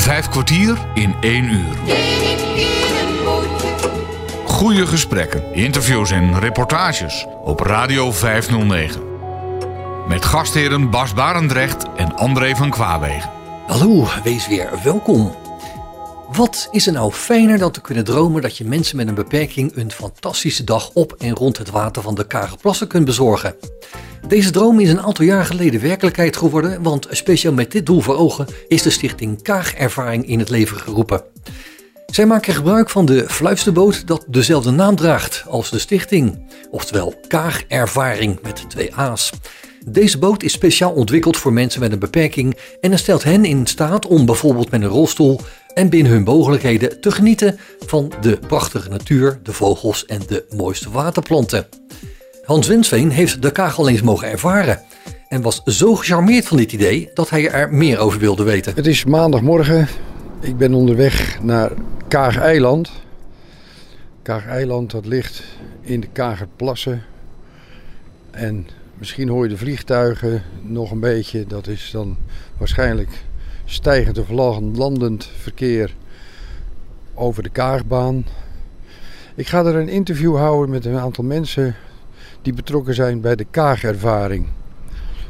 Vijf kwartier in één uur. Goede gesprekken, interviews en reportages op Radio 509. Met gastheren Bas Barendrecht en André van Kwaabegen. Hallo, wees weer welkom. Wat is er nou fijner dan te kunnen dromen dat je mensen met een beperking een fantastische dag op en rond het water van de Kagerplassen kunt bezorgen? Deze droom is een aantal jaar geleden werkelijkheid geworden, want speciaal met dit doel voor ogen is de stichting Kaagervaring in het leven geroepen. Zij maken gebruik van de fluisterboot dat dezelfde naam draagt als de stichting, oftewel Kaagervaring met twee A's. Deze boot is speciaal ontwikkeld voor mensen met een beperking en stelt hen in staat om bijvoorbeeld met een rolstoel en binnen hun mogelijkheden te genieten van de prachtige natuur, de vogels en de mooiste waterplanten. Hans Winsveen heeft de kaag al eens mogen ervaren en was zo gecharmeerd van dit idee dat hij er meer over wilde weten. Het is maandagmorgen. Ik ben onderweg naar Kaag-eiland. Kaag-eiland dat ligt in de Kagerplassen. En misschien hoor je de vliegtuigen nog een beetje. Dat is dan waarschijnlijk stijgend of landend verkeer over de Kaagbaan. Ik ga er een interview houden met een aantal mensen die betrokken zijn bij de Kaagervaring.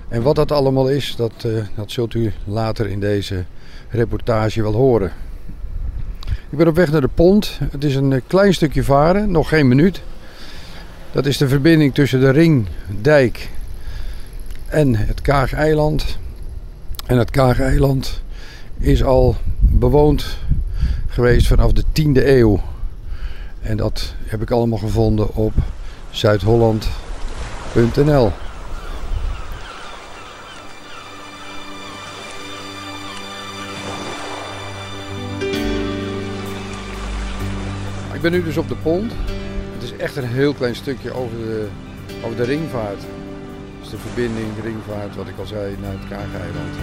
En wat dat allemaal is, dat, uh, dat zult u later in deze reportage wel horen. Ik ben op weg naar de pont. Het is een klein stukje varen, nog geen minuut. Dat is de verbinding tussen de Ringdijk en het Kaageiland. En het Kaageiland is al bewoond geweest vanaf de 10e eeuw. En dat heb ik allemaal gevonden op zuidholland.nl. Ik ben nu dus op de pont. Het is echt een heel klein stukje over de, over de ringvaart. Dus de verbinding, ringvaart, wat ik al zei, naar het Kaageiland.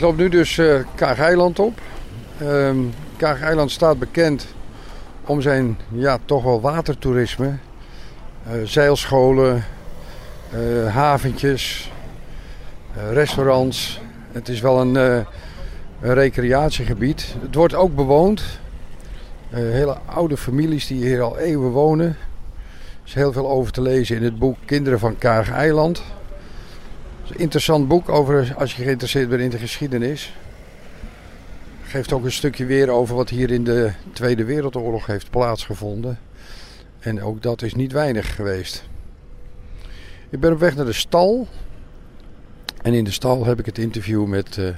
Ik loop nu dus eh Kaag-eiland op. Ehm Kaag-eiland staat bekend om zijn ja, toch wel watertoerisme. Eh, zeilscholen, eh, haventjes, restaurants. Het is wel een, recreatiegebied. Het wordt ook bewoond. Hele oude families die hier al eeuwen wonen. Er is heel veel over te lezen in het boek Kinderen van Kaag-eiland. Interessant boek over als je geïnteresseerd bent in de geschiedenis. Geeft ook een stukje weer over wat hier in de Tweede Wereldoorlog heeft plaatsgevonden. En ook dat is niet weinig geweest. Ik ben op weg naar de stal. En in de stal heb ik het interview met eh,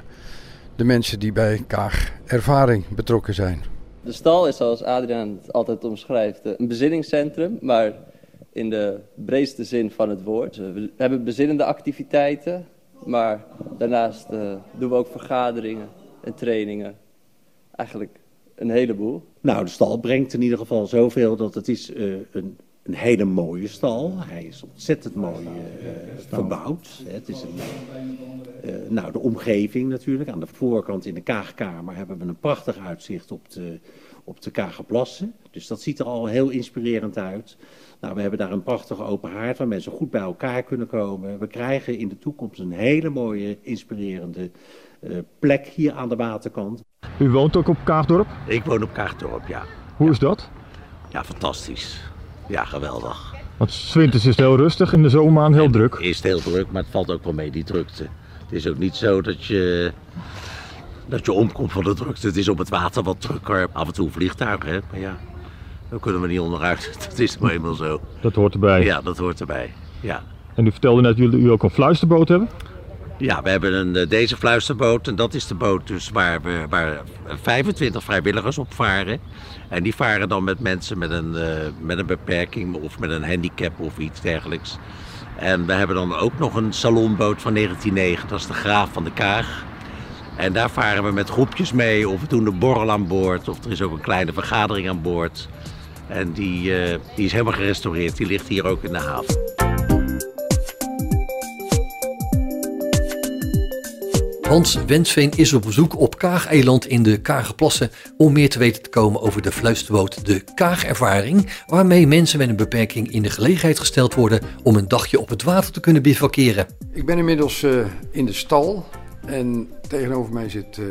de mensen die bij Kaag Ervaring betrokken zijn. De stal is zoals Adriaan het altijd omschrijft eh, een bezinningscentrum, maar in de breedste zin van het woord. We hebben bezinnende activiteiten, maar daarnaast eh, doen we ook vergaderingen en trainingen. Eigenlijk een heleboel. Nou, de stal brengt in ieder geval zoveel dat het is eh, een, een hele mooie stal. Hij is ontzettend mooi eh, verbouwd. Het is een, nou, de omgeving natuurlijk. Aan de voorkant in de Kaagkamer hebben we een prachtig uitzicht op de, op de Kagerplassen. Dus dat ziet er al heel inspirerend uit. Nou, we hebben daar een prachtige open haard waar mensen goed bij elkaar kunnen komen. We krijgen in de toekomst een hele mooie, inspirerende eh, plek hier aan de waterkant. U woont ook op Kaagdorp? Ik woon op Kaagdorp, ja. Hoe is dat? Ja, fantastisch. Ja, geweldig. Want 's winters is het heel rustig, in de zomermaand heel druk. Is het heel druk, maar het valt ook wel mee, die drukte. Het is ook niet zo dat je, dat je omkomt van de drukte. Het is op het water wat drukker. Af en toe vliegtuigen, hè. Maar ja, daar kunnen we niet onderuit. Dat is nou eenmaal zo. Dat hoort erbij. Ja, dat hoort erbij. Ja. En u vertelde net dat jullie ook een fluisterboot hebben? Ja, we hebben een, eh, deze fluisterboot en dat is de boot dus waar, we, waar 25 vrijwilligers op varen. En die varen dan met mensen met een, eh, met een beperking of met een handicap of iets dergelijks. En we hebben dan ook nog een salonboot van 1909, dat is de Graaf van de Kaag. En daar varen we met groepjes mee of we doen een borrel aan boord of er is ook een kleine vergadering aan boord. En die, eh, die is helemaal gerestaureerd, die ligt hier ook in de haven. Hans Wensveen is op bezoek op Kaag-eiland in de Kagerplassen om meer te weten te komen over de fluisterboot De Kaagervaring, waarmee mensen met een beperking in de gelegenheid gesteld worden om een dagje op het water te kunnen bivakeren. Ik ben inmiddels eh, in de stal en tegenover mij zit, eh,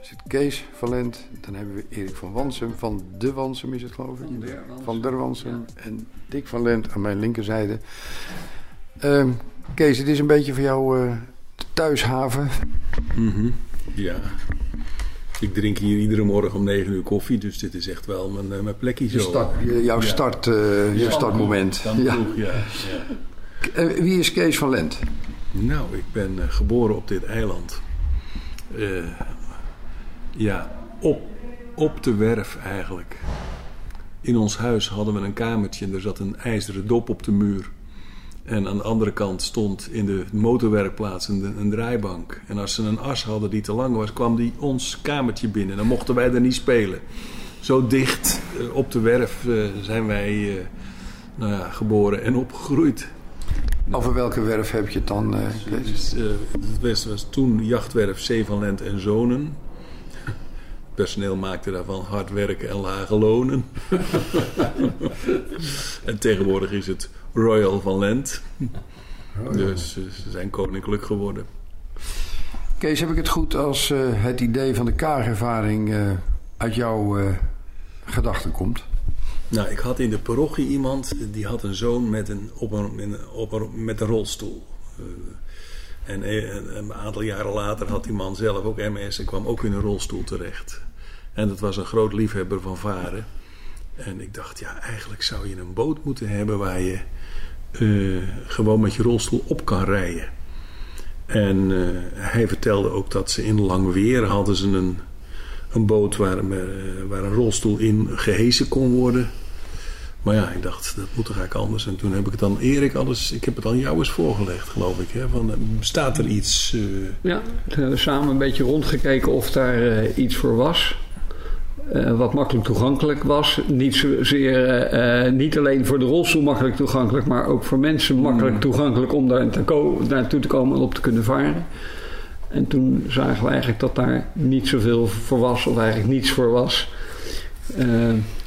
zit Kees van Lent. Dan hebben we Erik van Wansum, van De Wansum is het geloof ik. Van Der Wansum. En Dick van Lent aan mijn linkerzijde. Ehm, Kees, het is een beetje voor jou eh, de thuishaven. Mhm. Ja. Ik drink hier iedere morgen om 9 uur koffie, dus dit is echt wel mijn, eh, mijn plekje zo. Start, jouw Ja. start, eh, je startmoment. Dan Ja. vroeg, ja. ja. Wie is Kees van Lent? Nou, ik ben eh, geboren op dit eiland. Eh, ja, op, op de werf eigenlijk. In ons huis hadden we een kamertje en er zat een ijzeren dop op de muur. En aan de andere kant stond in de motorwerkplaats een, een draaibank. En als ze een as hadden die te lang was, kwam die ons kamertje binnen. Dan mochten wij er niet spelen. Zo dicht eh, op de werf zijn wij nou ja, geboren en opgegroeid. Over welke werf heb je het dan? Dus, eh, het was, was toen jachtwerf Zee van Lent en Zonen. Het personeel maakte daarvan hard werken en lage lonen. en tegenwoordig is het Royal van Lent. Dus eh, ze zijn koninklijk geworden. Kees, heb ik het goed als het idee van de kaagervaring uit jouw gedachten komt? Nou, ik had in de parochie iemand die had een zoon met een, op een, met een rolstoel. Eh, en eh, een, een aantal jaren later had die man zelf ook MS en kwam ook in een rolstoel terecht. En dat was een groot liefhebber van varen. En ik dacht, ja, eigenlijk zou je een boot moeten hebben waar je eh, gewoon met je rolstoel op kan rijden. En hij vertelde ook dat ze in Langweer hadden ze een, een boot waar, waar een rolstoel in gehesen kon worden. Maar ja, ik dacht, dat moet toch eigenlijk anders. En toen heb ik het aan Erik alles, ik heb het aan jou eens voorgelegd, geloof ik. Hè? Van, eh, bestaat er iets? eh, Ja, we hebben samen een beetje rondgekeken of daar eh, iets voor was. wat makkelijk toegankelijk was. Niet, zozeer, niet alleen voor de rolstoel makkelijk toegankelijk, maar ook voor mensen makkelijk toegankelijk om daar te naartoe te komen en op te kunnen varen. En toen zagen we eigenlijk dat daar niet zoveel voor was, of eigenlijk niets voor was.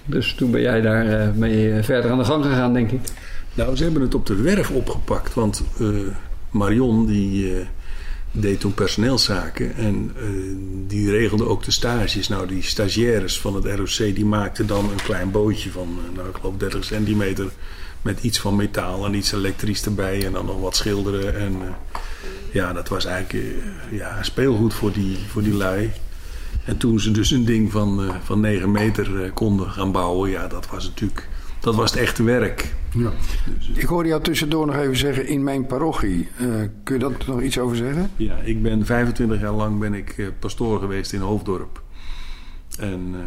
Dus toen ben jij daar eh, mee eh, verder aan de gang gegaan, denk ik. Nou, ze hebben het op de werf opgepakt. Want eh, Marion die deed toen personeelszaken. En die regelde ook de stages. Nou, die stagiaires van het ROC die maakten dan een klein bootje van, nou, ik geloof 30 centimeter. Met iets van metaal en iets elektrisch erbij. En dan nog wat schilderen. En ja, dat was eigenlijk ja, speelgoed voor die, voor die lui. En toen ze dus een ding van, eh, van 9 meter eh, konden gaan bouwen, ja, dat was natuurlijk dat was het echte werk. Ja. Ik hoorde jou tussendoor nog even zeggen in mijn parochie. Eh, kun je dat nog iets over zeggen? Ja, ik ben 25 jaar lang ben ik eh, pastoor geweest in Hoofddorp. En eh,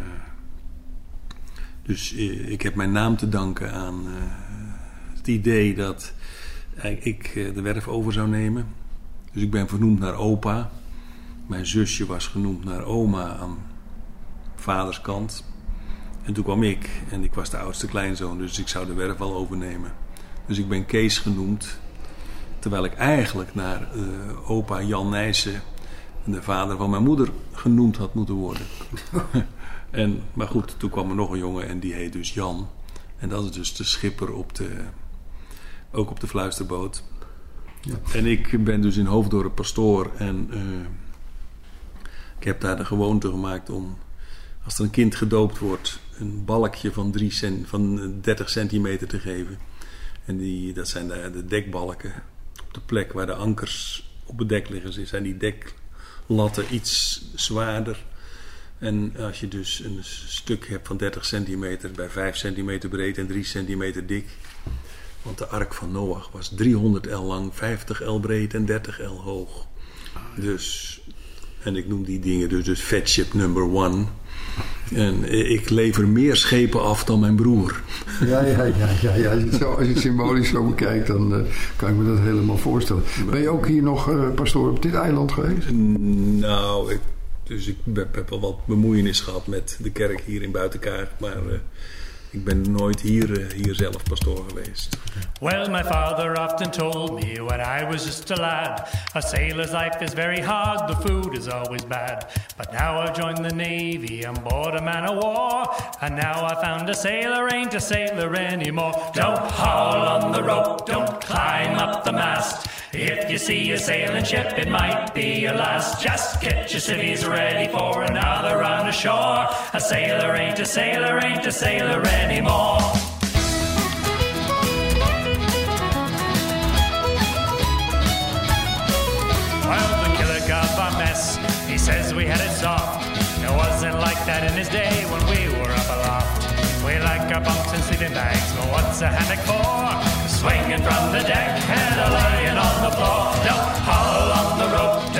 dus eh, ik heb mijn naam te danken aan eh, het idee dat eh, ik eh, de werf over zou nemen. Dus ik ben vernoemd naar opa. Mijn zusje was genoemd naar oma aan vaders kant. En toen kwam ik en ik was de oudste kleinzoon, dus ik zou de werf wel overnemen. Dus ik ben Kees genoemd, terwijl ik eigenlijk naar eh, opa Jan Nijssen, de vader van mijn moeder, genoemd had moeten worden. en, maar goed, toen kwam er nog een jongen en die heet dus Jan. En dat is dus de schipper op de, ook op de fluisterboot. En ik ben dus in Hoofddorp pastoor en eh, ik heb daar de gewoonte gemaakt om, als er een kind gedoopt wordt, een balkje van, drie cent, van 30 centimeter te geven. En die, dat zijn de, de dekbalken. Op de plek waar de ankers op het dek liggen, zijn die deklatten iets zwaarder. En als je dus een stuk hebt van 30 centimeter bij 5 centimeter breed en 3 centimeter dik. Want de ark van Noach was 300 L lang, 50 L breed en 30 L hoog. Dus, en ik noem die dingen dus, dus Fatship number one. En ik lever meer schepen af dan mijn broer. Ja, ja, ja, ja, ja. Als, je het zo, als je het symbolisch zo bekijkt, dan eh, kan ik me dat helemaal voorstellen. Ben je ook hier nog eh, pastoor op dit eiland geweest? Nou, ik, dus ik heb, heb wel wat bemoeienis gehad met de kerk hier in Buitenkaart. Maar eh, ik ben nooit hier, eh, hier zelf pastoor geweest. Well, my father often told me when I was just a lad, a sailor's life is very hard, the food is always bad. But now I've joined the Navy and board a man of war, and now I found a sailor ain't a sailor anymore. Don't haul on the rope, don't climb up the mast. If you see a sailing ship, it might be your last. Just get your civvies ready for another run ashore. A sailor ain't a sailor, ain't a sailor anymore. Well, the killer got our mess. He says we had it soft. It wasn't like that in his day when we were up aloft. We like our bunks and sleeping bags, but what's a hammock for? Swinging from the deck and a lying on the floor. Don't haul on the rope,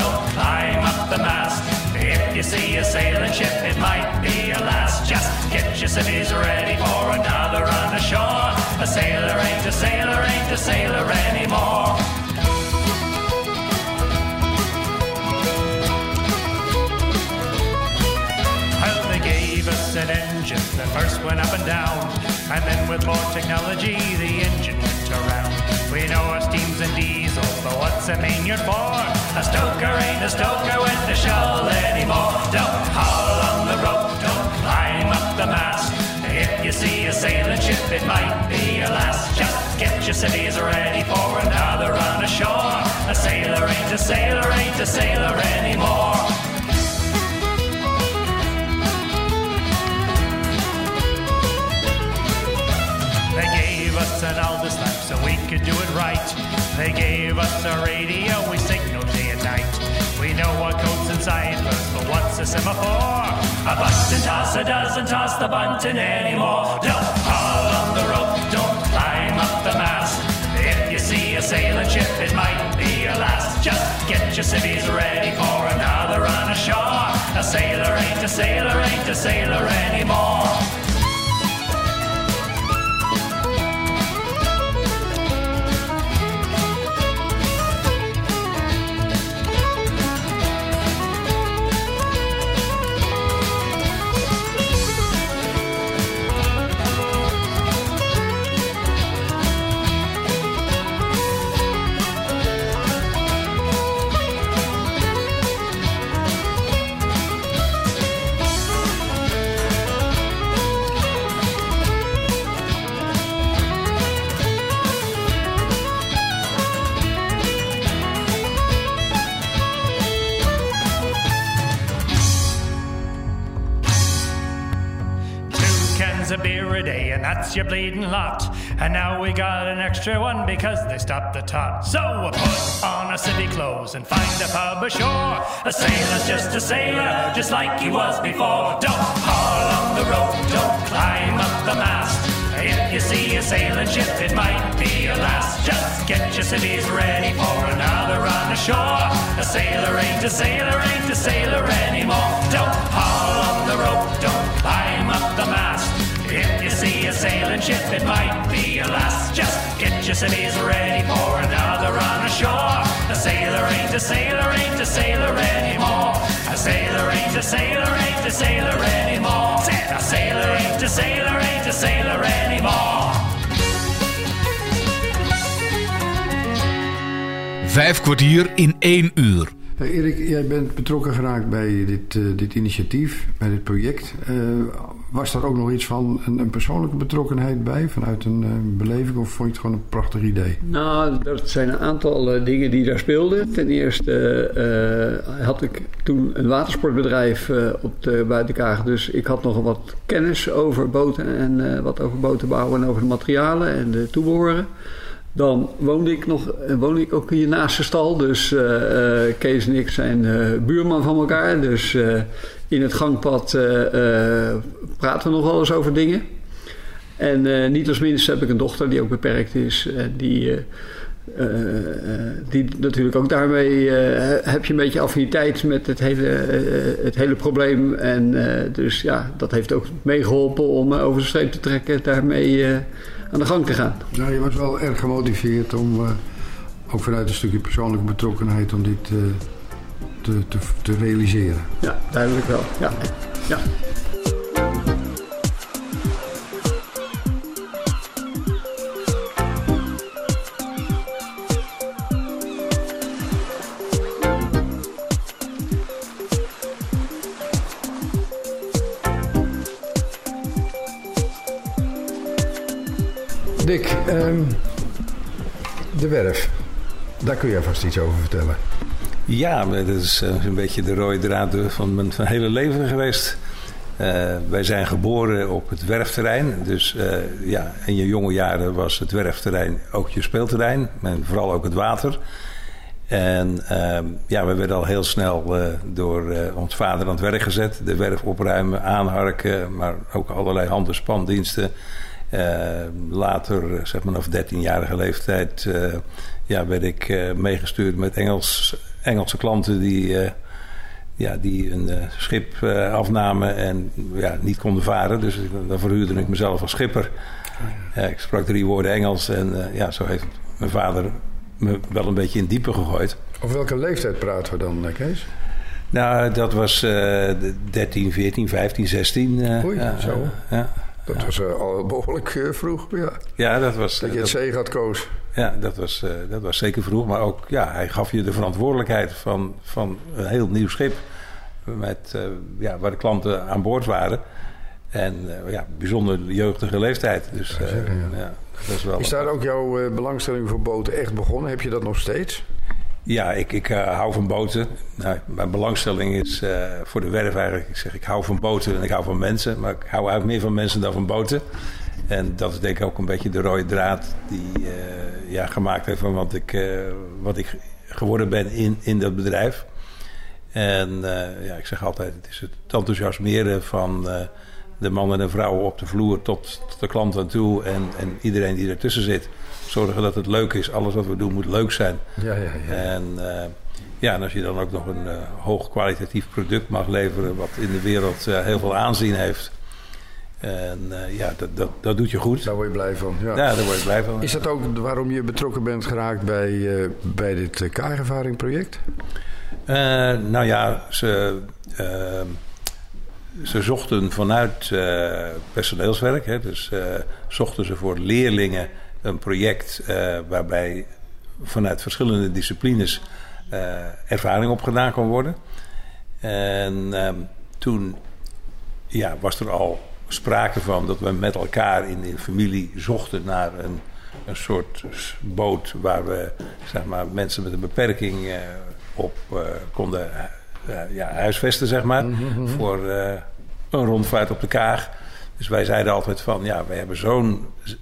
you see a sailing ship, it might be a last. Just get your civvies ready for another run ashore. A sailor ain't a sailor, ain't a sailor anymore. Us an engine that first went up and down, and then with more technology, the engine went around. We know our steams and diesels, but what's a Maynard for? A stoker ain't a stoker with the shovel anymore. Don't haul on the rope, don't climb up the mast. If you see a sailing ship, it might be a last. Just get your civvies ready for another run ashore. A sailor ain't a sailor, ain't a sailor anymore. They gave us an Aldous lamp so we could do it right. They gave us a radio, we signal. We know what codes inside first, but what's a semaphore? A button tosser doesn't toss the button anymore. Don't haul on the rope, don't climb up the mast. If you see a sailing ship, it might be your last. Just get your civvies ready for another run ashore. A sailor ain't a sailor, ain't a sailor anymore. Lot. And now we got an extra one because they stopped the tot. So we put on our city clothes and find a pub ashore. A sailor's just a sailor, just like he was before. Don't haul on the rope, don't climb up the mast. If you see a sailing ship, it might be your last. Just get your civvies ready for another run ashore. A sailor ain't a sailor, ain't a sailor anymore. Don't haul on the rope, don't climb you see a sailing ship, it might be your last. Just get your civvies ready for another run ashore. A sailor ain't a sailor, ain't a sailor anymore. A sailor ain't a sailor, ain't a sailor anymore. Said a sailor ain't a sailor, ain't a sailor anymore. Vijf kwartier in één uur. Hey Erik, jij bent betrokken geraakt bij dit, eh, dit initiatief, bij dit project. Eh, was daar ook nog iets van een, een persoonlijke betrokkenheid bij, vanuit een eh, beleving, of vond je het gewoon een prachtig idee? Nou, er zijn een aantal eh, dingen die daar speelden. Ten eerste eh, had ik toen een watersportbedrijf op de Buitenkaag. Dus ik had nogal wat kennis over boten en wat over boten bouwen en over de materialen en de toebehoren. Dan woonde ik, nog, woonde ik ook hier naast de stal. Dus Kees en ik zijn buurman van elkaar. Dus in het gangpad eh, eh, praten we nog wel eens over dingen. En eh, niet als minst heb ik een dochter die ook beperkt is. Die, die natuurlijk ook daarmee heb je een beetje affiniteit met het hele, het hele probleem. En dus ja, dat heeft ook meegeholpen om over de streep te trekken. Daarmee aan de gang te gaan. Nou, je was wel erg gemotiveerd om, ook vanuit een stukje persoonlijke betrokkenheid, om dit eh, te, te, te realiseren. Ja, duidelijk wel. Ja. ja. Dick, ehm, de werf, daar kun je vast iets over vertellen. Ja, dat is eh, een beetje de rode draad van mijn hele leven geweest. Eh, wij zijn geboren op het werfterrein. Dus eh, ja, in je jonge jaren was het werfterrein ook je speelterrein. En vooral ook het water. En ehm, ja, we werden al heel snel door ons vader aan het werk gezet. De werf opruimen, aanharken, maar ook allerlei hand- en spandiensten. Eh, later, zeg maar vanaf 13-jarige leeftijd, ja, werd ik meegestuurd met Engels, Engelse klanten die, eh, ja, die een eh, schip eh, afnamen en ja, niet konden varen. Dus dan verhuurde ik mezelf als schipper. Ik sprak drie woorden Engels en ja, zo heeft mijn vader me wel een beetje in diepe gegooid. Over welke leeftijd praten we dan, Kees? Nou, dat was eh, de 13, 14, 15, 16. eh, Oei, zo. Ja. Dat was eh, al behoorlijk eh, vroeg, ja. Ja, dat was. Dat je het zee had koos. Ja, dat was, eh, dat was zeker vroeg. Maar ook, ja, hij gaf je de verantwoordelijkheid van, van een heel nieuw schip. Met, eh, ja, waar de klanten aan boord waren. En eh, ja, bijzonder jeugdige leeftijd. Dus eh, ja, dat is wel. Is daar ook jouw eh, belangstelling voor boten echt begonnen? Heb je dat nog steeds? Ja, ik, ik eh, hou van boten. Nou, mijn belangstelling is eh, voor de werf eigenlijk. Ik zeg, ik hou van boten en ik hou van mensen. Maar ik hou eigenlijk meer van mensen dan van boten. En dat is denk ik ook een beetje de rode draad die eh, ja, gemaakt heeft van wat ik, wat ik geworden ben in, in dat bedrijf. En ja, ik zeg altijd, het is het enthousiasmeren van de mannen en vrouwen op de vloer tot, tot de klant aan toe. En, en iedereen die ertussen zit. Zorgen dat het leuk is. Alles wat we doen moet leuk zijn. Ja, ja, ja. En, eh, ja, en als je dan ook nog een eh, hoog kwalitatief product mag leveren... wat in de wereld eh, heel veel aanzien heeft... En ja, dat, dat, dat doet je goed. Daar word je blij van. Ja, Ja, daar word je blij van. Is dat ook waarom je betrokken bent geraakt bij, bij dit uh, kaarervaring project? Nou ja, ze, ze zochten vanuit uh, personeelswerk, hè, dus uh, zochten ze voor leerlingen een project waarbij vanuit verschillende disciplines ervaring opgedaan kon worden. En toen ja, was er al sprake van dat we met elkaar in de familie zochten naar een, een soort boot waar we zeg maar, mensen met een beperking uh, op uh, konden uh, ja, huisvesten, zeg maar, mm -hmm. voor een rondvaart op de Kaag. Dus wij zeiden altijd van, ja, we hebben zo'n eh,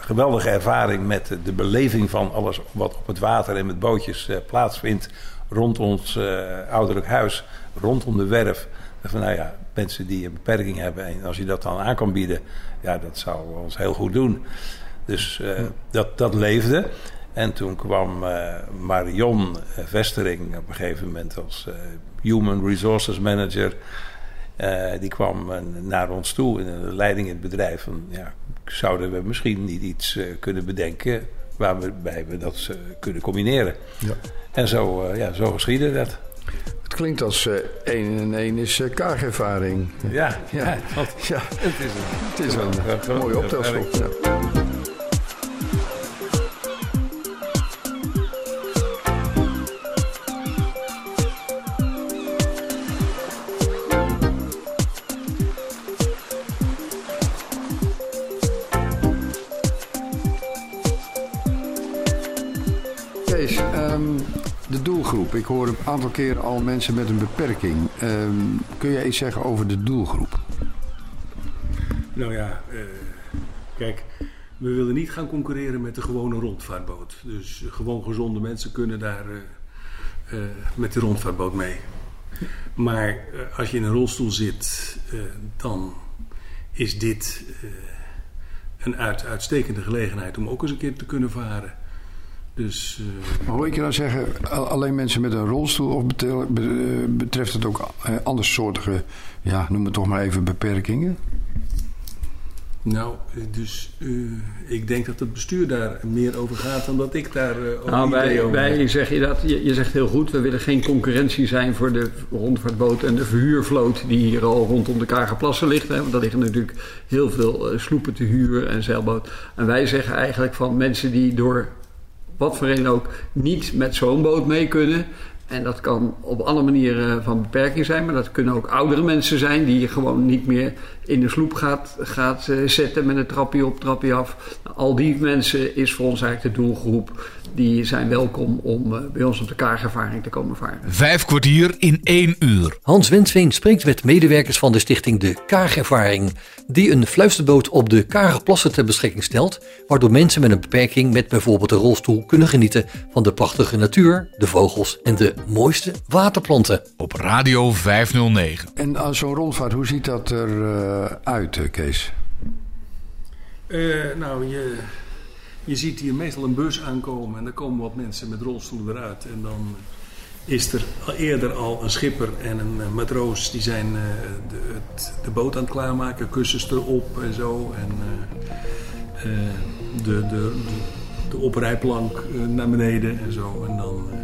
geweldige ervaring met de, beleving van alles wat op het water en met bootjes eh, plaatsvindt rond ons eh, ouderlijk huis, rondom de werf. Van nou ja, mensen die een beperking hebben en als je dat dan aan kan bieden, ja, dat zou ons heel goed doen. Dus eh, dat, dat leefde. En toen kwam Marion Vestering op een gegeven moment als Human Resources Manager. Die kwam naar ons toe in de leiding in het bedrijf. Van, ja, zouden we misschien niet iets eh, kunnen bedenken waarbij we dat eh, kunnen combineren? Ja. En zo, eh, ja, zo geschiedde dat. Het klinkt als één en één is eh, kaagervaring. Ja, ja. ja, ja. het is een, Het is een, een mooie optelschop. Ik hoor een aantal keer al mensen met een beperking. Ehm, kun jij iets zeggen over de doelgroep? Nou ja, eh, kijk, we willen niet gaan concurreren met de gewone rondvaartboot. Dus gewoon gezonde mensen kunnen daar eh, eh, met de rondvaartboot mee. Maar als je in een rolstoel zit, dan is dit een uit, uitstekende gelegenheid om ook eens een keer te kunnen varen. Dus eh, Maar hoor ik je nou zeggen, al- alleen mensen met een rolstoel of eh, betreft het ook eh, andersoortige, ja, noem het toch maar even beperkingen? nou, dus eh, ik denk dat het bestuur daar meer over gaat dan dat ik daar eh over Nou, idee wij, over heb. wij zeg je dat, je, je zegt heel goed, we willen geen concurrentie zijn voor de rondvaartboot en de verhuurvloot die hier al rondom de Kagerplassen ligt. Hè, want daar liggen natuurlijk heel veel sloepen te huur en zeilboot. En wij zeggen eigenlijk van mensen die door wat voor reden ook niet met zo'n boot mee kunnen. En dat kan op alle manieren van beperking zijn, maar dat kunnen ook oudere mensen zijn die je gewoon niet meer in de sloep gaat, gaat eh, zetten met een trapje op, trapje af. Nou, al die mensen is voor ons eigenlijk de doelgroep. Die zijn welkom om eh, bij ons op de kaagervaring te komen varen. Vijf kwartier in één uur. Hans Wensveen spreekt met medewerkers van de stichting De Kaagervaring, die een fluisterboot op de Kagerplassen ter beschikking stelt, waardoor mensen met een beperking met bijvoorbeeld een rolstoel kunnen genieten van de prachtige natuur, de vogels en de mooiste waterplanten. Op Radio 509. En als zo'n rondvaart, hoe ziet dat eruit, uit, eh, Kees? Eh, nou, je, je ziet hier meestal een bus aankomen en dan komen wat mensen met rolstoelen eruit. En dan is er al eerder al een schipper en een eh, matroos die zijn eh, de, het, de boot aan het klaarmaken, kussens erop en zo. En eh, eh, de, de, de, de oprijplank eh, naar beneden en zo. En dan, eh,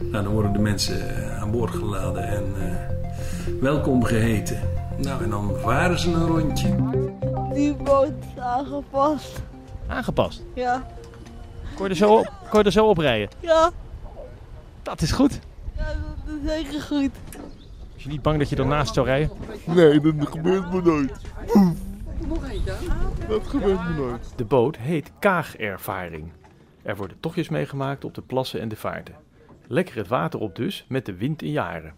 nou, dan worden de mensen eh, aan boord geladen en eh, welkom geheten. Nou, en dan varen ze een rondje. Die boot is aangepast. Aangepast. Ja. Kon je er zo op, kon je er zo op rijden? Ja. Dat is goed. Ja, dat is zeker goed. Is je niet bang dat je ernaast zou rijden? Nee, dat gebeurt me nooit. Nog eentje? Dat gebeurt me nooit. De boot heet Kaagervaring. Er worden tochtjes meegemaakt op de plassen en de vaarten. Lekker het water op dus, met de wind in jaren.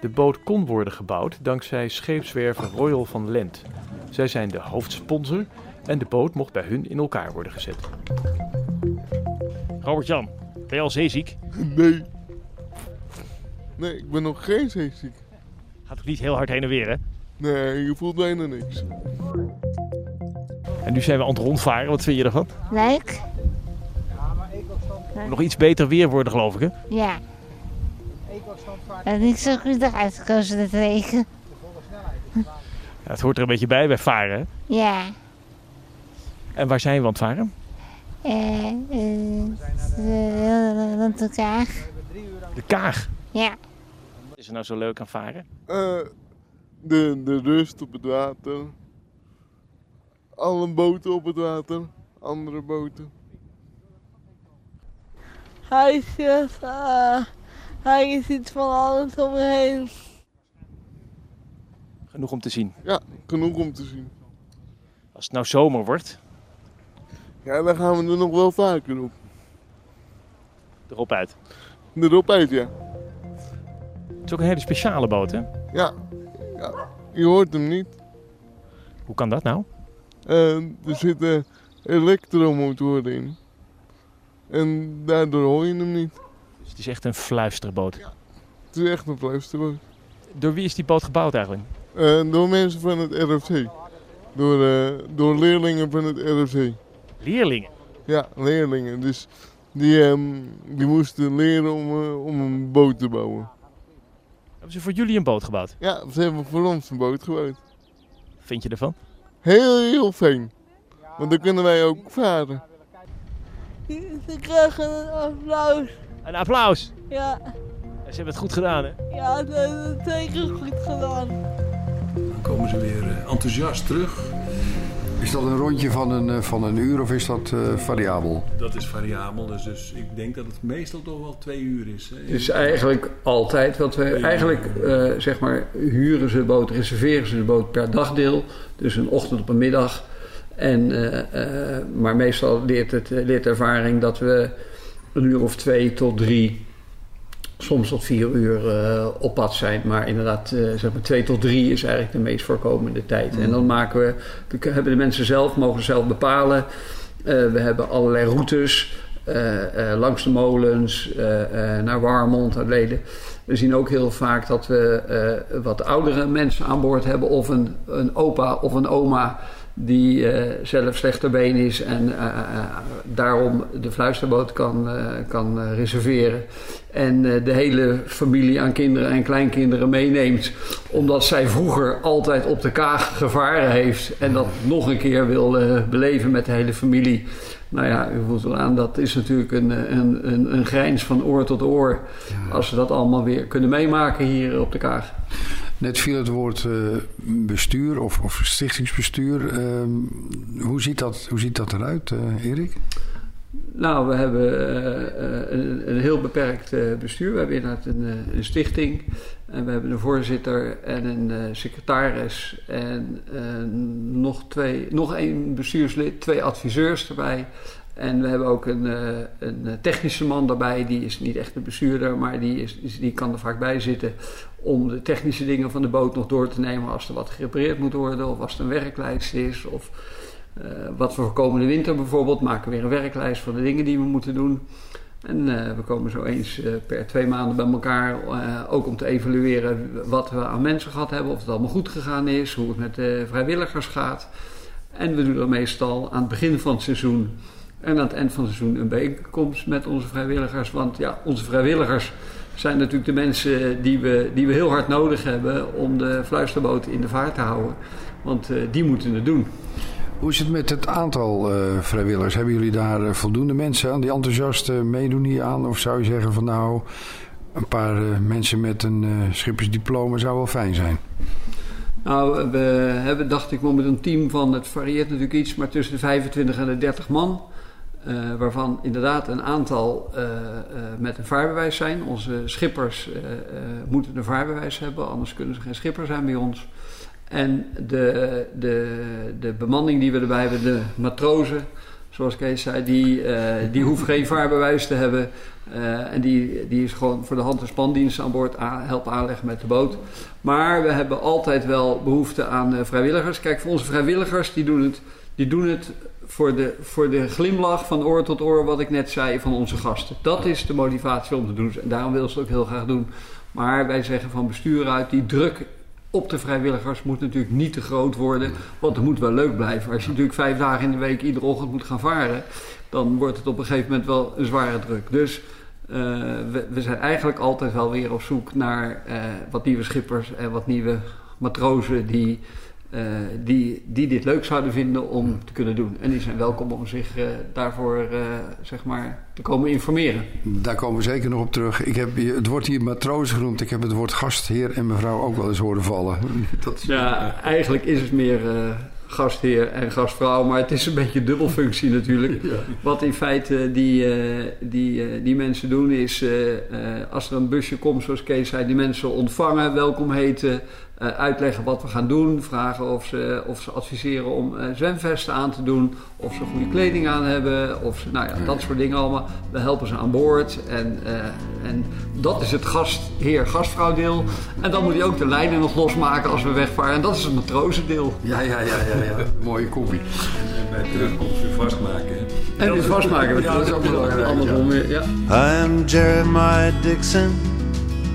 De boot kon worden gebouwd dankzij scheepswerven Royal van Lent. Zij zijn de hoofdsponsor en de boot mocht bij hun in elkaar worden gezet. Robert-Jan, ben je al zeeziek? Nee. Nee, ik ben nog geen zeeziek. Gaat ook niet heel hard heen en weer, hè? Nee, je voelt bijna niks. En nu zijn we aan het rondvaren. Wat vind je ervan? Leuk? Nog iets beter weer worden, geloof ik, hè? Ja. En niet zo goed eruit gekozen, het regen. Ja, het hoort er een beetje bij bij varen, hè? Ja. En waar zijn we aan het varen? Eh, eh, eh, rond elkaar. De Kaag. Ja. Wat is er nou zo leuk aan varen? Eh, de, de rust op het water. Alle boten op het water. Andere boten. Huisjes, uh, hij is iets van alles om me heen. Genoeg om te zien. Ja, genoeg om te zien. Als het nou zomer wordt, Ja, dan gaan we er nog wel vaker op. erop uit. Erop uit, ja. Het is ook een hele speciale boot, hè? Ja. ja. Je hoort hem niet. Hoe kan dat nou? Eh, er zitten elektromotoren in. En daardoor hoor je hem niet. Dus het is echt een fluisterboot. Het is echt een fluisterboot. Door wie is die boot gebouwd eigenlijk? Eh, door mensen van het RFC. Door, eh, door leerlingen van het RFC. Leerlingen? Ja, leerlingen. Dus die, ehm, die moesten leren om, eh, om een boot te bouwen. Hebben ze voor jullie een boot gebouwd? Ja, ze hebben voor ons een boot gebouwd. Vind je ervan? Heel, heel fijn. Want dan kunnen wij ook varen. Ze krijgen een applaus. Een applaus! Ja, Ze hebben het goed gedaan, hè? ja, dat is het zeker goed gedaan. Dan komen ze weer eh, enthousiast terug. Is dat een rondje van een, eh, van een uur of is dat eh, variabel? Dat is variabel, dus, dus ik denk dat het meestal toch wel twee uur is. Hè. Het is eigenlijk altijd wat we eigenlijk eh, zeg maar huren ze de boot, reserveren ze de boot per dagdeel. Dus een ochtend op een middag. En, eh, eh, maar meestal leert, het, leert de ervaring dat we een uur of twee tot drie, soms tot vier uur eh, op pad zijn. Maar inderdaad, eh, zeg maar twee tot drie is eigenlijk de meest voorkomende tijd. En dan maken we, hebben de mensen zelf, mogen zelf bepalen. Eh, we hebben allerlei routes. eh, eh, langs de molens, eh, eh, naar Warmond, naar Leden. We zien ook heel vaak dat we eh, wat oudere mensen aan boord hebben, of een, een opa of een oma die eh, zelf slechter been is en eh, eh, daarom de fluisterboot kan, kan reserveren. En de hele familie aan kinderen en kleinkinderen meeneemt, omdat zij vroeger altijd op de kaag gevaren heeft en dat nog een keer wil beleven met de hele familie. Nou ja, u voelt wel aan, dat is natuurlijk een, een, een, een grijns van oor tot oor. Als we dat allemaal weer kunnen meemaken hier op de kaag. Net viel het woord eh, bestuur of, of stichtingsbestuur. Ehm, hoe, ziet dat, hoe ziet dat eruit, eh, Erik? Nou, we hebben eh, een, een heel beperkt bestuur. We hebben inderdaad een, een stichting. En we hebben een voorzitter en een secretaris. En nog, twee, nog één bestuurslid, twee adviseurs erbij. En we hebben ook een, een technische man daarbij. Die is niet echt een bestuurder, maar die, is- die kan er vaak bij zitten. Om de technische dingen van de boot nog door te nemen als er wat gerepareerd moet worden. Of als er een werklijst is. Of eh, wat voor komende winter bijvoorbeeld. Maken we weer een werklijst van de dingen die we moeten doen. En eh, we komen zo eens eh, per twee maanden bij elkaar. ook om te evalueren wat we aan mensen gehad hebben. Of het allemaal goed gegaan is. Hoe het met de vrijwilligers gaat. En we doen dan meestal aan het begin van het seizoen en aan het eind van het seizoen een bijeenkomst met onze vrijwilligers. Want ja, onze vrijwilligers zijn natuurlijk de mensen die we, die we heel hard nodig hebben om de fluisterboot in de vaart te houden. Want eh, die moeten het doen. Hoe is het met het aantal eh, vrijwilligers? Hebben jullie daar eh, voldoende mensen aan die enthousiast meedoen hier aan? Of zou je zeggen van nou, een paar mensen met een schippersdiploma zou wel fijn zijn? Nou, we hebben, dacht ik, momenteel een team van, het varieert natuurlijk iets, maar tussen de 25 en de 30 man. Eh, waarvan inderdaad een aantal eh, eh, met een vaarbewijs zijn. Onze schippers moeten een vaarbewijs hebben, anders kunnen ze geen schipper zijn bij ons. En de, de, de bemanning die we erbij hebben, de matrozen, zoals Kees zei, die, die hoeft geen vaarbewijs te hebben. En die, die is gewoon voor de hand- en spandienst aan boord helpen aanleggen met de boot. Maar we hebben altijd wel behoefte aan vrijwilligers. Kijk, voor onze vrijwilligers, die doen het, die doen het voor, de, voor de glimlach van oor tot oor, wat ik net zei, van onze gasten. Dat is de motivatie om te doen. En daarom willen ze het ook heel graag doen. Maar wij zeggen van bestuur uit, die druk op de vrijwilligers moet natuurlijk niet te groot worden. Want het moet wel leuk blijven. Als je natuurlijk vijf dagen in de week iedere ochtend moet gaan varen, dan wordt het op een gegeven moment wel een zware druk. Dus eh, we, zijn eigenlijk altijd wel weer op zoek naar eh, wat nieuwe schippers en wat nieuwe matrozen die, die, die dit leuk zouden vinden om te kunnen doen. En die zijn welkom om zich eh, daarvoor eh, zeg maar, te komen informeren. Daar komen we zeker nog op terug. Ik heb, het wordt hier matroos genoemd. Ik heb het woord gastheer en mevrouw ook wel eens horen vallen. Dat is, Ja, eigenlijk is het meer eh, gastheer en gastvrouw, maar het is een beetje dubbelfunctie natuurlijk. Wat in feite die, eh, die, eh, die mensen doen is, eh, eh, als er een busje komt, zoals Kees zei, die mensen ontvangen, welkom heten, eh, uitleggen wat we gaan doen. Vragen of ze, of ze adviseren om eh, zwemvesten aan te doen. Of ze goede kleding aan hebben. Of ze, nou ja, dat soort dingen allemaal. We helpen ze aan boord. En, eh, en dat is het gastheer-gastvrouw deel. En dan moet hij ook de lijnen nog losmaken als we wegvaren. En dat is het matrozendeel. Ja, ja, ja, ja, ja. Mooie koppie. En bij terugkomst weer vastmaken. En weer vastmaken. Ja, dat is ook belangrijk. Andersom weer, ja. I am Jeremiah Dixon.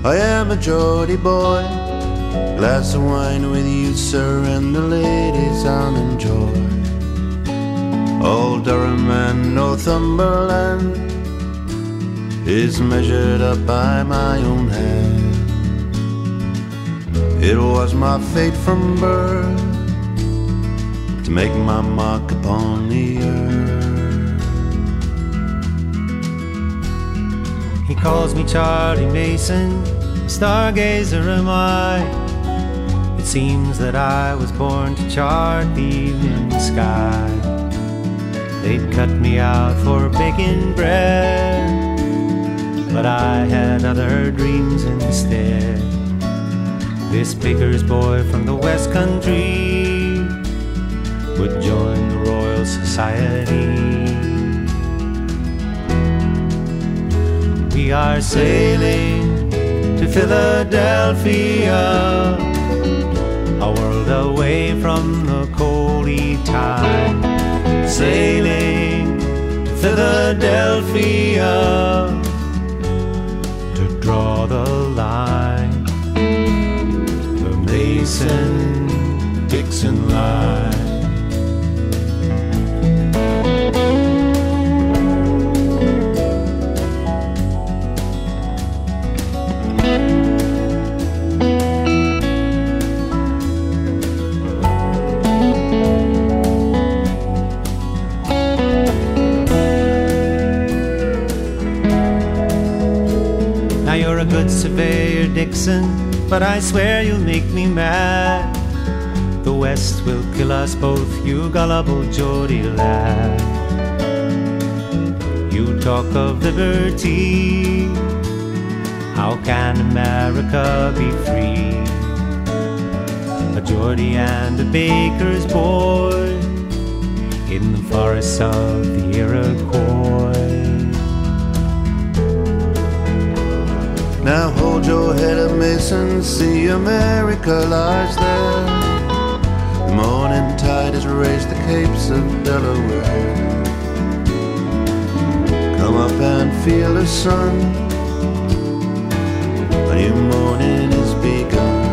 I am a Geordie boy. Glass of wine with you, sir, and the ladies I'll enjoy. Old Durham and Northumberland is measured up by my own hand. It was my fate from birth to make my mark upon the earth. He calls me Charlie Mason, stargazer am I. It seems that I was born to chart the evening sky. They'd cut me out for baking bread, but I had other dreams instead. This baker's boy from the West Country would join the Royal Society. We are sailing to Philadelphia, a world away from the coldy tide. Sailing to Philadelphia to draw the line, the Mason Dixon line. Surveyor, Dixon, but I swear you'll make me mad. The West will kill us both, you gullible Geordie lad. You talk of liberty, how can America be free? A Geordie and a baker's boy in the forests of the Iroquois. Now hold your head up, Mason. See America lies there. The morning tide has raised the capes of Delaware. Come up and feel the sun. A new morning is begun.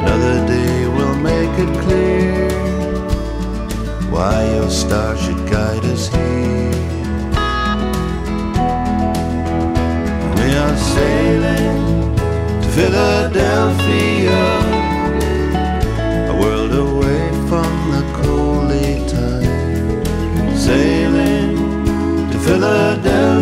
Another day will make it clear why your star should guide us here. We are sailing to Philadelphia, a world away from the coaly tide. Sailing to Philadelphia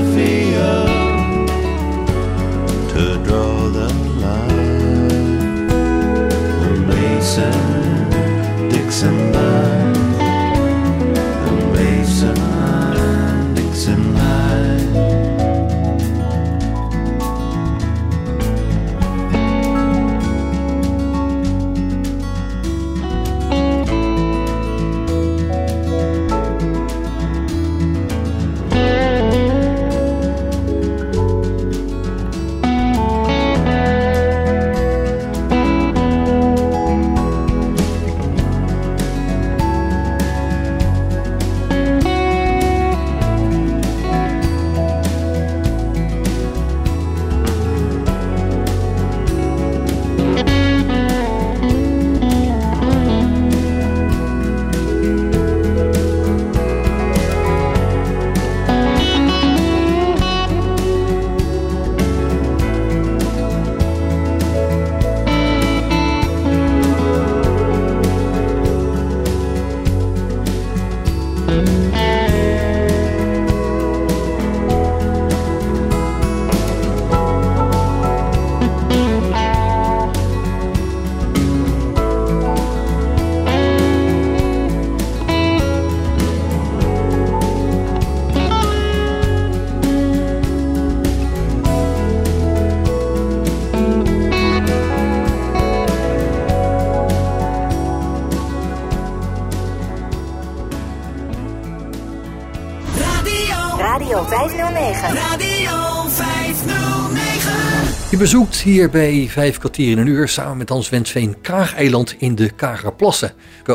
hier bij Vijf kwartier in een uur samen met Hans Wensveen Kaag-eiland in de Kagerplassen.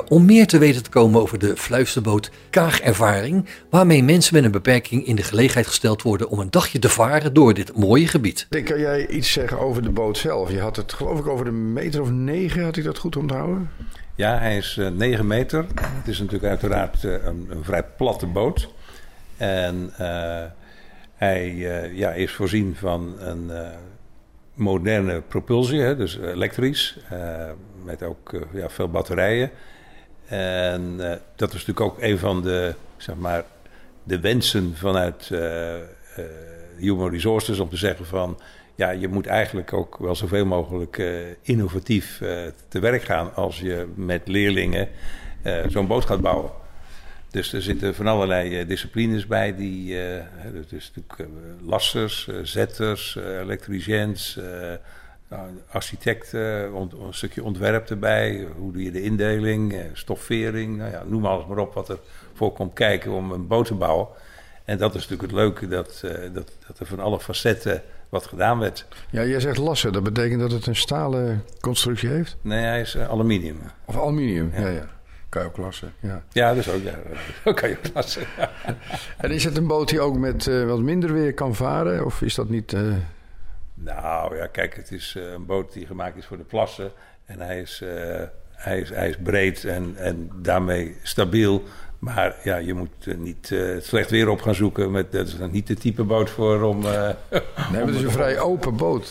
Om meer te weten te komen over de fluisterboot Kaagervaring, waarmee mensen met een beperking in de gelegenheid gesteld worden om een dagje te varen door dit mooie gebied. Denk, kan jij iets zeggen over de boot zelf? Je had het geloof ik over de meter of negen, had ik dat goed onthouden? Ja, hij is eh, 9 meter. Het is natuurlijk uiteraard eh, een, een vrij platte boot. En eh, hij eh, ja, is voorzien van een eh, moderne propulsie, hè, dus elektrisch, eh, met ook eh, ja, veel batterijen. En eh, dat is natuurlijk ook een van de, zeg maar, de wensen vanuit Human Resources om te zeggen van ja, je moet eigenlijk ook wel zoveel mogelijk innovatief te werk gaan als je met leerlingen zo'n boot gaat bouwen. Dus er zitten van allerlei eh, disciplines bij. Die, is natuurlijk eh, lassers, zetters, elektriciëns, nou, architect, ont- een stukje ontwerp erbij. Hoe doe je de indeling, stoffering. Nou ja, noem alles maar op wat er voor komt kijken om een boot te bouwen. En dat is natuurlijk het leuke, dat, dat, dat er van alle facetten wat gedaan werd. Ja, jij zegt lassen. Dat betekent dat het een stalen constructie heeft? Nee, hij is aluminium. Of aluminium, ja, ja. Kan je ook lassen, ja. Ja, dus ook, ja, dat kan je ook lassen. En is het een boot die ook met eh, wat minder weer kan varen? Of is dat niet... eh, Nou ja, kijk, het is eh, een boot die gemaakt is voor de plassen. En hij is, eh, hij is, hij is breed en, en daarmee stabiel. Maar ja, je moet eh, niet het slecht weer op gaan zoeken. Met, dat is dan niet de type boot voor om... eh, Nee, maar het is een vrij open boot,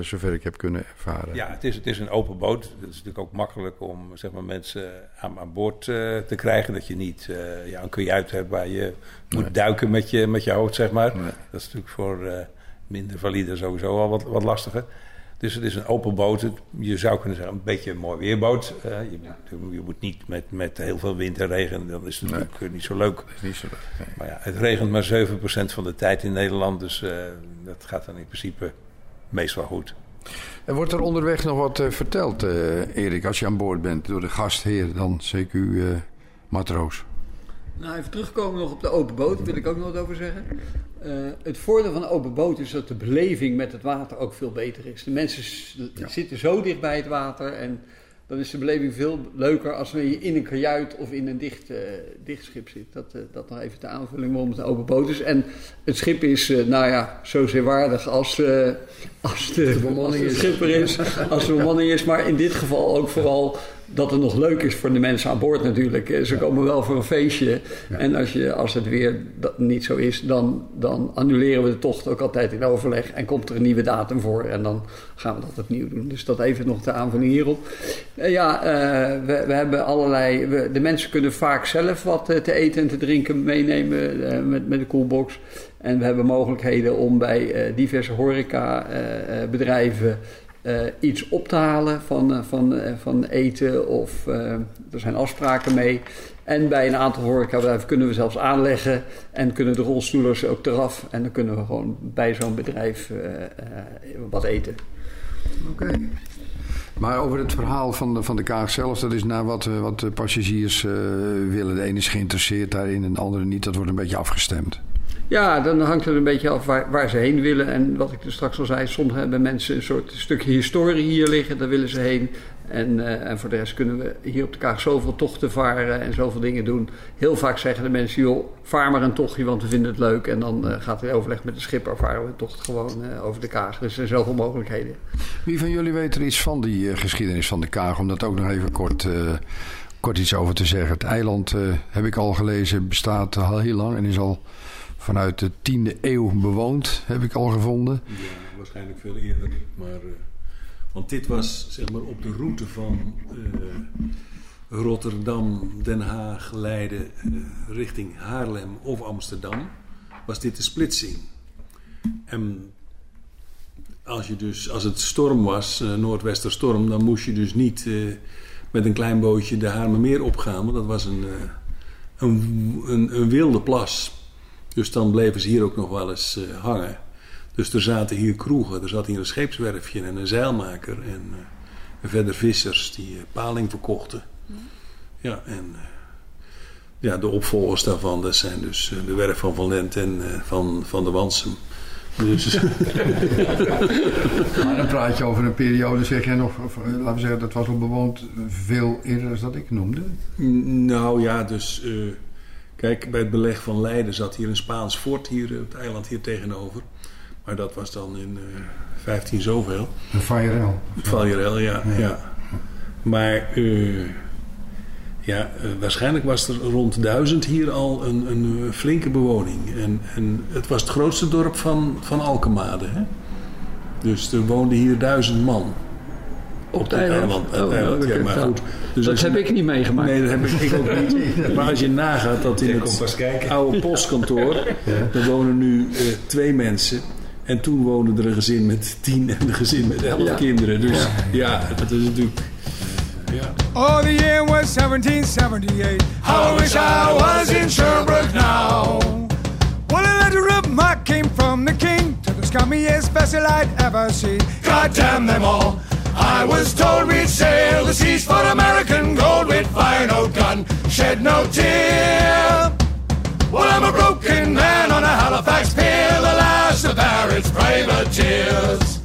zover ik heb kunnen ervaren. Ja, het is, het is een open boot. Het is natuurlijk ook makkelijk om zeg maar, mensen aan, aan boord te krijgen. Dat je niet ja, een kajuit hebt waar je moet duiken met je, met je hoofd, zeg maar. Dat is natuurlijk voor minder valide sowieso al wat, wat lastiger. Dus het is een open boot. Je zou kunnen zeggen een beetje een mooi weerboot. Eh, je, moet, je moet niet met, met heel veel wind en regen. Dan is het natuurlijk eh, niet zo leuk. niet zo leuk. Maar ja, het regent maar 7% van de tijd in Nederland. Dus eh, dat gaat dan in principe meestal goed. En wordt er onderweg nog wat verteld, eh, Erik, als je aan boord bent door de gastheer, dan CQ-matroos? Nou, even terugkomen nog op de open boot, wil ik ook nog wat over zeggen. Eh, het voordeel van open boot is dat de beleving met het water ook veel beter is. De mensen zitten zo dicht bij het water en dan is de beleving veel leuker als wanneer je in een kajuit of in een dicht, eh, dicht schip zit. Dat, eh, dat nog even de aanvulling waarom het een open boot is. En het schip is, eh, nou ja, zo zeerwaardig als, als de, bemanning als de is. schipper is, als de bemanning is. Maar in dit geval ook vooral dat het nog leuk is voor de mensen aan boord natuurlijk. Ze komen wel voor een feestje. En als, je, als het weer dat niet zo is, dan, dan annuleren we de tocht ook altijd in overleg. En komt er een nieuwe datum voor en dan gaan we dat opnieuw doen. Dus dat even nog de aanvulling hierop. Eh, ja, eh, we, we hebben allerlei... We, de mensen kunnen vaak zelf wat eh, te eten en te drinken meenemen met, met de coolbox. En we hebben mogelijkheden om bij diverse horecabedrijven eh, iets op te halen van, eh, van, eh, van eten of er zijn afspraken mee. En bij een aantal horecabedrijven kunnen we zelfs aanleggen en kunnen de rolstoelers ook eraf. En dan kunnen we gewoon bij zo'n bedrijf wat eten. Oké. Maar over het verhaal van de, van de kaag zelf, dat is naar wat, wat de passagiers willen. De ene is geïnteresseerd daarin en de andere niet. Dat wordt een beetje afgestemd. Ja, dan hangt het een beetje af waar, ze heen willen. En wat ik er straks al zei, soms hebben mensen een soort stukje historie hier liggen, daar willen ze heen. En, eh, en voor de rest kunnen we hier op de Kaag zoveel tochten varen en zoveel dingen doen. Heel vaak zeggen de mensen, joh, vaar maar een tochtje, want we vinden het leuk. En dan eh, gaat er overleg met de schipper, varen we een tocht gewoon eh, over de Kaag. Dus er zijn zoveel mogelijkheden. Wie van jullie weet er iets van die geschiedenis van de kaag? Om dat ook nog even kort, kort iets over te zeggen. Het eiland, heb ik al gelezen, bestaat al heel lang en is al vanuit de 10e eeuw bewoond, heb ik al gevonden. Ja, waarschijnlijk veel eerder. Maar, eh, want dit was zeg maar op de route van eh, Rotterdam, Den Haag, Leiden eh, richting Haarlem of Amsterdam. Was dit de splitsing. En als, je dus, als het storm was, noordwesterstorm, dan moest je dus niet met een klein bootje de Haarlemmermeer opgaan. Want dat was een, een, een wilde plas. Dus dan bleven ze hier ook nog wel eens eh, hangen. Dus er zaten hier kroegen, er zat hier een scheepswerfje en een zeilmaker. En eh, verder vissers die eh, paling verkochten. Ja, en ja, de opvolgers daarvan, dat zijn dus de werf van Van Lent en eh, van, van de Wansum. Dus, Maar dan praat je over een periode, zeg jij nog, of, laten we zeggen, dat was al bewoond veel eerder dan dat ik noemde. nou ja, dus eh, kijk, bij het beleg van Leiden zat hier een Spaans fort, hier, het eiland hier tegenover. Maar dat was dan in eh 15 zoveel. Een Fayerel. Valjerel, ja, ja. Maar eh, ja, eh, waarschijnlijk was er rond duizend hier al een, een eh, flinke bewoning. En, en het was het grootste dorp van, van Alkemade. Hè? Dus er woonden hier duizend man. Op het eiland? Oh, nou, goed. Dus dat heb ik niet meegemaakt. Nee, dat heb ik, ook niet. Maar als je nagaat dat in het oude postkantoor... er wonen nu eh, twee mensen... En toen woonde er een gezin met tien en een gezin met elf Ja. kinderen. Dus ja, dat is natuurlijk... Ja. Oh, the year was 1778. How I wish I was in Sherbrooke now. Well, a letter of marque came from the king to the scummiest vessel I'd ever seen. God damn them all. I was told we'd sail the seas for American gold. We'd fire no gun, shed no tear. Well, I'm a broken man on a Halifax pier, the last of Barrett's privateers.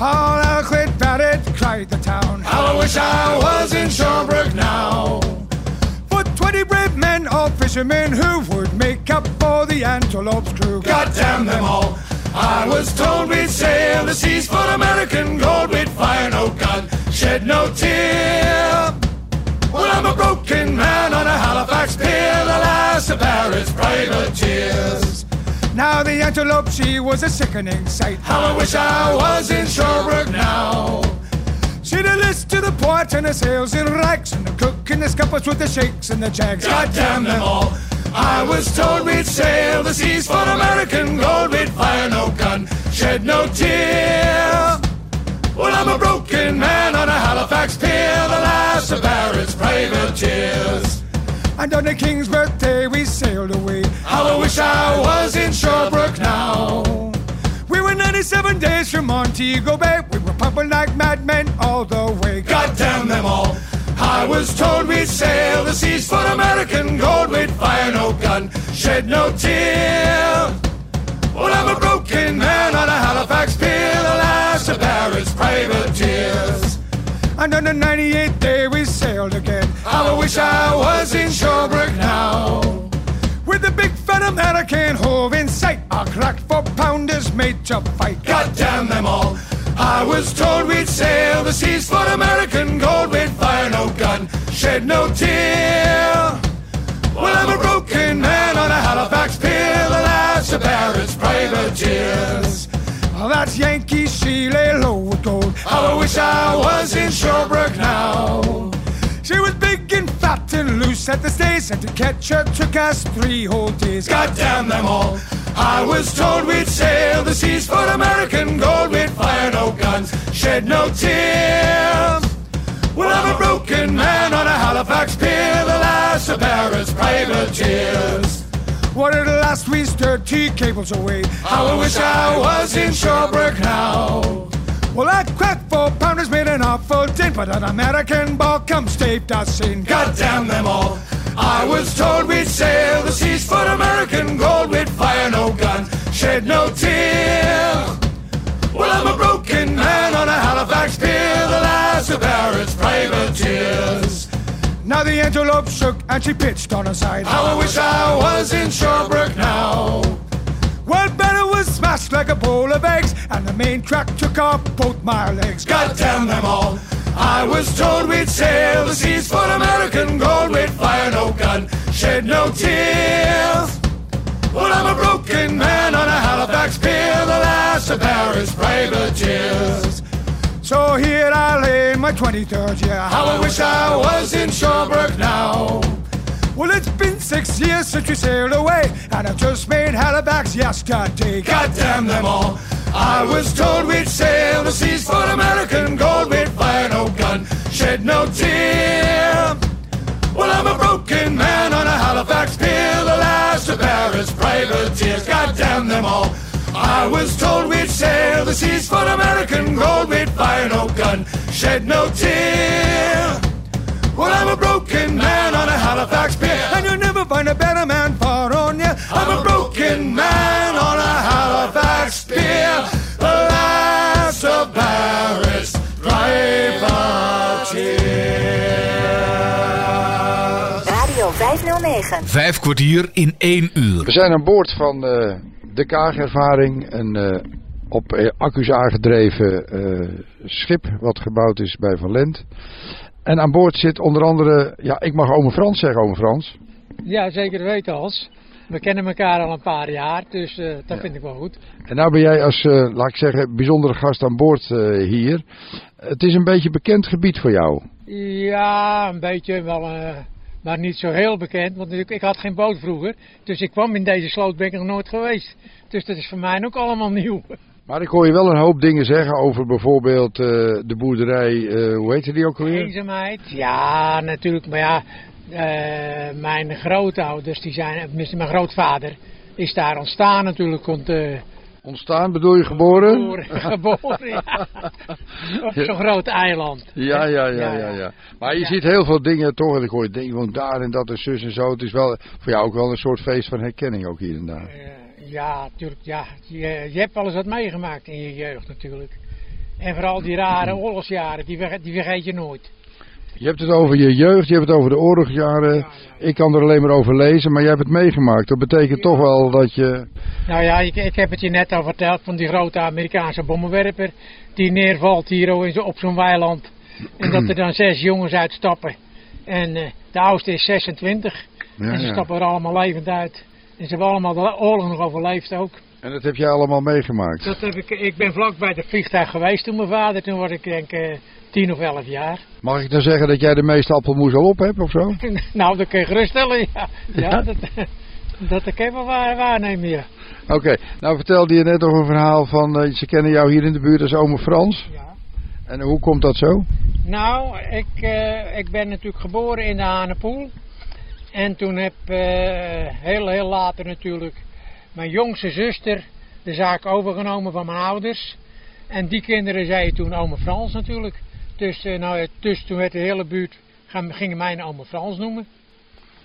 All I'll quit it, cried the town. How I wish I was in Sherbrooke now. For twenty brave men, all fishermen, who would make up for the Antelope's crew. God damn them all. I was told we'd sail the seas for American gold. We'd fire no oh gun, shed no tear. Well, I'm a broken man on a Halifax pier, the last of Barrett's privateers. Now the antelope, she was a sickening sight. How I wish I was in Sherbrooke now. She'd a list to the port and the sails in rags, and the cook and the scuppers with the shakes and the jags. God damn them all. I was told we'd sail the seas for American gold. We'd fire no gun, shed no tear. Well, I'm a broken man on a Halifax pier, the last of Barrett's privateers. And on the King's birthday we sailed away. How I wish I was in Sherbrooke now. We were 97 days from Montego Bay. We were pumping like madmen all the way. God damn them all. I was told we'd sail the seas for American gold. We'd fire no gun, shed no tear. Well, I'm a broken man on a Halifax pier, the last of Barrett's privateers. And on the 98th day we sailed again. I wish I was in Sherbrooke now. With the big fat American hove in sight, our crack four pounders made to fight. God damn them all. I was told we'd sail the seas for American gold. We'd fire no gun, shed no tear. Well, I'm a broken man on a Halifax pier, the last of Barrett's privateers. Oh, that's Yankee, she lay low with gold. How I wish I was in Sherbrooke now. She was big and fat and loose at the stays, and to catch her took us three whole days. God damn them all. I was told we'd sail the seas for American gold. We'd fire no guns, shed no tears. Well, I'm a broken man on a Halifax pier, the last of Barrett's privateers. What at last we stirred tea cables away. How I wish I was in Sherbrooke now. Well, that crack four pounders made an awful din, but an American ball comes, staved us in. God damn them all. I was told we'd sail the seas for American gold. We'd fire no gun, shed no tear. Well, I'm a broken man on a Halifax pier, the last of Barrett's privateers. Now the antelope shook and she pitched on her side. How I wish I was in Sherbrooke now. Well, Banner was smashed like a bowl of eggs, and the main track took off both my legs. God damn them all. I was told we'd sail the seas for American gold. We'd fire no gun, shed no tears. Well, I'm a broken man on a Halifax pier, the last of Barrett's privateers. So here I lay in my 23rd year. How I wish I was in Sherbrooke now. Well, it's been six years since we sailed away, and I just made Halifax yesterday. God damn them all. I was told we'd sail the seas for American gold. We'd fire no gun, shed no tear. Well, I'm a broken man on a Halifax pier, the last of Barrett's privateers. God damn them all. I was told we'd sail the seas for American gold. We'd fire no gun, shed no tear. Well, I'm a broken man on a Halifax pier, and you'll never find 509. Vijf kwartier in één uur. We zijn aan boord van eh, de Kaagervaring, een eh, op eh, accu's aangedreven eh, schip wat gebouwd is bij Van Lent. En aan boord zit onder andere, ja, ik mag ome Frans zeggen, ome Frans. Ja, zeker weten, Hans. We kennen elkaar al een paar jaar, dus eh, dat vind ik wel goed. En nou ben jij als, eh, laat ik zeggen, bijzondere gast aan boord eh, hier. Het is een beetje bekend gebied voor jou. Ja, een beetje wel, eh, maar niet zo heel bekend, want ik, ik had geen boot vroeger. Dus ik kwam in deze sloot, ben ik nog nooit geweest. Dus dat is voor mij ook allemaal nieuw. Maar ik hoor je wel een hoop dingen zeggen over bijvoorbeeld eh, de boerderij, eh, hoe heette die ook alweer? Eenzaamheid? Ja, natuurlijk. Maar ja, eh, mijn grootouders, die zijn, tenminste mijn grootvader, is daar ontstaan natuurlijk. Want, Ontstaan bedoel je geboren? geboren, geboren ja. op zo'n groot eiland. Ja, ja, ja, ja, ja. Maar je ziet heel veel dingen toch. En ik hoor je woont daar en dat en zus en zo. Het is wel voor jou ook wel een soort feest van herkenning ook hier en daar. Ja, natuurlijk. Ja. Je, je hebt wel eens wat meegemaakt in je jeugd natuurlijk. En vooral die rare oorlogsjaren, die vergeet je nooit. Je hebt het over je jeugd, je hebt het over de oorlogsjaren. Ik kan er alleen maar over lezen, maar jij hebt het meegemaakt. Dat betekent toch wel dat je... Nou ja, ik, ik heb het je net al verteld van die grote Amerikaanse bommenwerper. Die neervalt hier op zo'n weiland. En dat er dan zes jongens uitstappen. En eh, de oudste is 26. Ja, en ze ja. stappen er allemaal levend uit. En ze hebben allemaal de oorlog nog overleefd ook. En dat heb jij allemaal meegemaakt. Dat heb ik, ik ben vlak bij het vliegtuig geweest toen mijn vader. Toen was ik denk eh, tien of elf jaar. Mag ik dan zeggen dat jij de meeste appelmoes al op hebt of zo? nou, dat kun je geruststellen. Ja, ja, Ja? dat, dat ik even waar, waarnemen, ja. Oké, nou vertelde je net nog een verhaal van... eh, ze kennen jou hier in de buurt als ome Frans. Ja. En hoe komt dat zo? Nou, ik, eh, ik ben natuurlijk geboren in de Hanepoel. En toen heb eh, heel, heel later natuurlijk mijn jongste zuster de zaak overgenomen van mijn ouders. En die kinderen zeiden toen ome Frans natuurlijk. Dus, eh, nou, dus toen werd de hele buurt, gingen mij ome Frans noemen.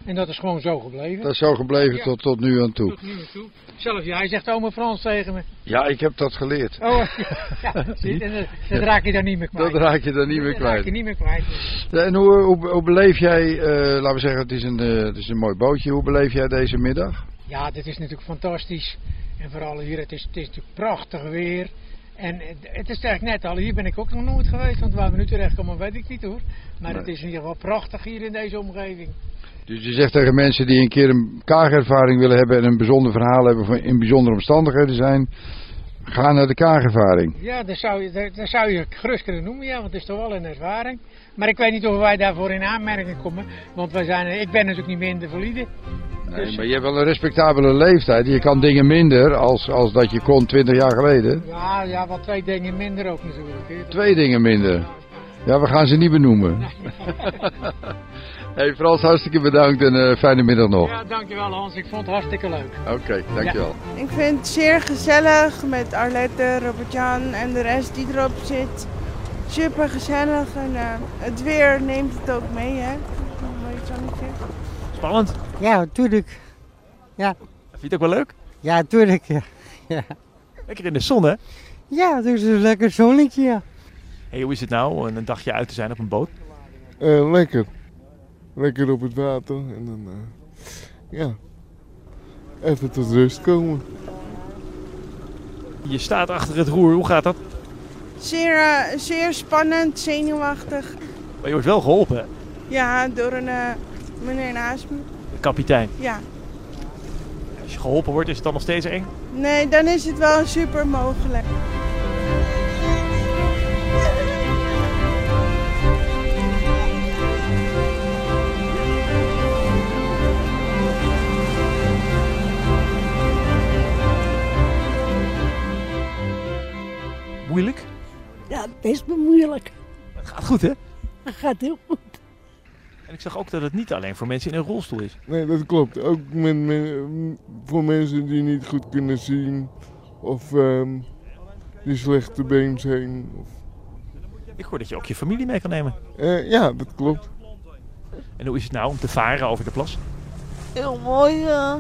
En dat is gewoon zo gebleven. Dat is zo gebleven Ja. tot, tot nu aan toe. Tot nu naartoe. Zelfs jij zegt ome Frans tegen me. Ja, ik heb dat geleerd. Oh, ja, zie, en dat, dat raak je dan niet meer kwijt. Dat raak je dan niet meer Dat raak kwijt. je niet meer kwijt. En hoe, hoe, hoe beleef jij, eh, laten we zeggen, het is, een, eh, het is een mooi bootje. Hoe beleef jij deze middag? Ja, dit is natuurlijk fantastisch. En vooral hier, het is, het is natuurlijk prachtig weer. En het, het is eigenlijk net al, hier ben ik ook nog nooit geweest, want waar we nu terecht komen weet ik niet hoor. Maar Nee. het is in ieder geval prachtig hier in deze omgeving. Dus je zegt tegen mensen die een keer een kaagervaring willen hebben en een bijzonder verhaal hebben van in bijzondere omstandigheden zijn, ga naar de kaagervaring. Ja, dat zou, je, dat, dat zou je gerust kunnen noemen, ja, want het is toch wel een ervaring. Maar ik weet niet of wij daarvoor in aanmerking komen, want wij zijn, ik ben natuurlijk niet meer in de valide. Nee, maar je hebt wel een respectabele leeftijd. Je kan dingen minder als, als dat je kon 20 jaar geleden. Ja, ja, wat twee dingen minder ook natuurlijk. Twee dingen minder. Ja, we gaan ze niet benoemen. hey Frans, hartstikke bedankt en eh, fijne middag nog. Ja, dankjewel Hans, ik vond het hartstikke leuk. Oké, dankjewel. Ik vind het zeer gezellig met Arlette, Robert-Jan en de rest die erop zit. Super gezellig en eh, het weer neemt het ook mee, hè? Iets anders zeggen? Spannend. Ja, tuurlijk. Ja. Vind je het ook wel leuk? Ja, tuurlijk. Ja, ja. Lekker in de zon, hè? ja het is een lekker zonnetje. Ja. Hey, hoe is het nou een dagje uit te zijn op een boot? Eh, lekker. Lekker op het water en dan, eh, ja, even tot rust komen. Je staat achter het roer, hoe gaat dat? Zeer, eh, zeer spannend, zenuwachtig. Maar je wordt wel geholpen, hè? Ja, door een eh, meneer naast me. De kapitein. Ja. Als je geholpen wordt, is het dan nog steeds eng? Nee, dan is het wel super mogelijk. Moeilijk? Ja, best wel moeilijk. Het gaat goed, hè? Het gaat heel goed. En ik zag ook dat het niet alleen voor mensen in een rolstoel is. Nee, dat klopt. Ook met, me- voor mensen die niet goed kunnen zien of ehm, die slechte been zijn. Of, Ik hoor dat je ook je familie mee kan nemen. Eh, ja, dat klopt. En hoe is het nou om te varen over de plas? Heel mooi, ja.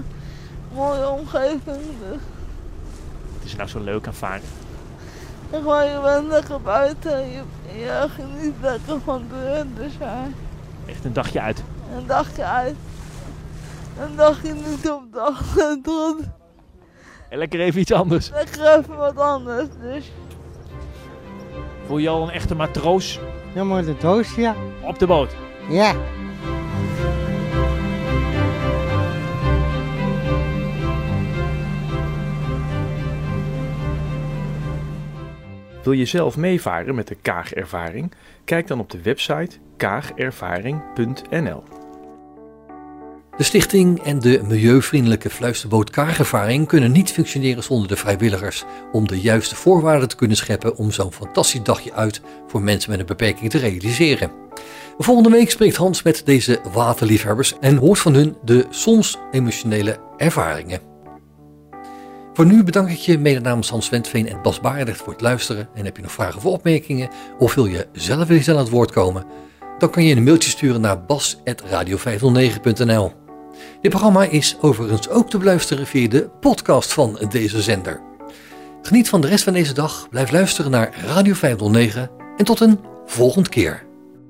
Mooie omgeving. Het is er nou zo leuk aan varen. Gewoon, je bent lekker buiten. Je, je geniet lekker van de, zee. Echt een dagje uit. Een dagje uit. een dagje niet op de achtergrond. En lekker even iets anders. Lekker even wat anders, dus. Voel je al een echte matroos Ja, maar de doos, ja. op de boot? Ja. Wil je zelf meevaren met de Kaagervaring? Kijk dan op de website kaagervaring.nl. De stichting en de milieuvriendelijke fluisterboot Kaagervaring kunnen niet functioneren zonder de vrijwilligers om de juiste voorwaarden te kunnen scheppen om zo'n fantastisch dagje uit voor mensen met een beperking te realiseren. Volgende week spreekt Hans met deze waterliefhebbers en hoort van hun de soms emotionele ervaringen. Voor nu bedank ik je mede namens Hans Wentveen en Bas Baardrecht voor het luisteren. En heb je nog vragen of opmerkingen of wil je zelf eens aan het woord komen? Dan kan je een mailtje sturen naar bas.radio509.nl Dit programma is overigens ook te beluisteren via de podcast van deze zender. Geniet van de rest van deze dag, blijf luisteren naar Radio 509 en tot een volgende keer.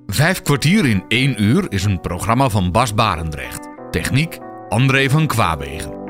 Vijf kwartier in één uur is een programma van Bas Barendrecht. Techniek André van Kwaabegen.